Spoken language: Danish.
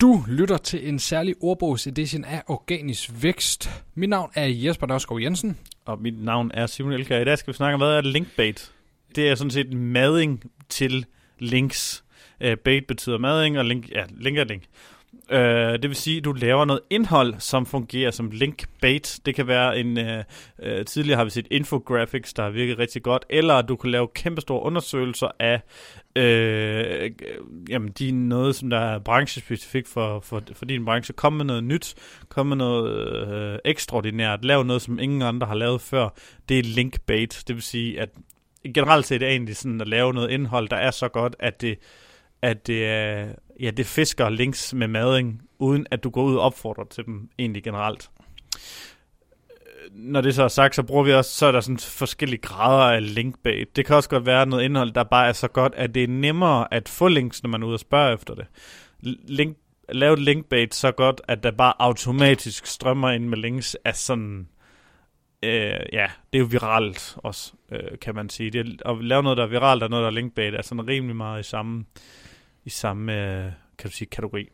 Du lytter til en særlig ordbogsedition af Organisk Vækst. Mit navn er Jesper Nørskov Jensen. Og mit navn er Simon Elker. I dag skal vi snakke om, hvad er linkbait? Det er sådan set mading til links. Uh, bait betyder mading, og link, ja, link er link. Øh, det vil sige, at du laver noget indhold, som fungerer som link bait. Det kan være en... Øh, øh, tidligere har vi set infographics, der har virket rigtig godt, eller du kan lave kæmpestore undersøgelser af øh, jamen, de noget, som der er branchespecifikt for, for, for din branche. Kom med noget nyt, kom med noget øh, ekstraordinært, lav noget, som ingen andre har lavet før. Det er link bait. det vil sige, at generelt set er det egentlig sådan at lave noget indhold, der er så godt, at det, at det, er, ja, det fisker links med mading, uden at du går ud og opfordrer til dem egentlig generelt øh, når det så er sagt, så bruger vi også, så er der sådan forskellige grader af linkbait. Det kan også godt være noget indhold, der bare er så godt, at det er nemmere at få links, når man er ude og spørge efter det. Link, lave et linkbait så godt, at der bare automatisk strømmer ind med links, er sådan, øh, ja, det er jo viralt også, øh, kan man sige. Det, at lave noget, der er viralt, og noget, der er linkbait, er sådan rimelig meget i samme, i samme øh, kan du sige, kategori.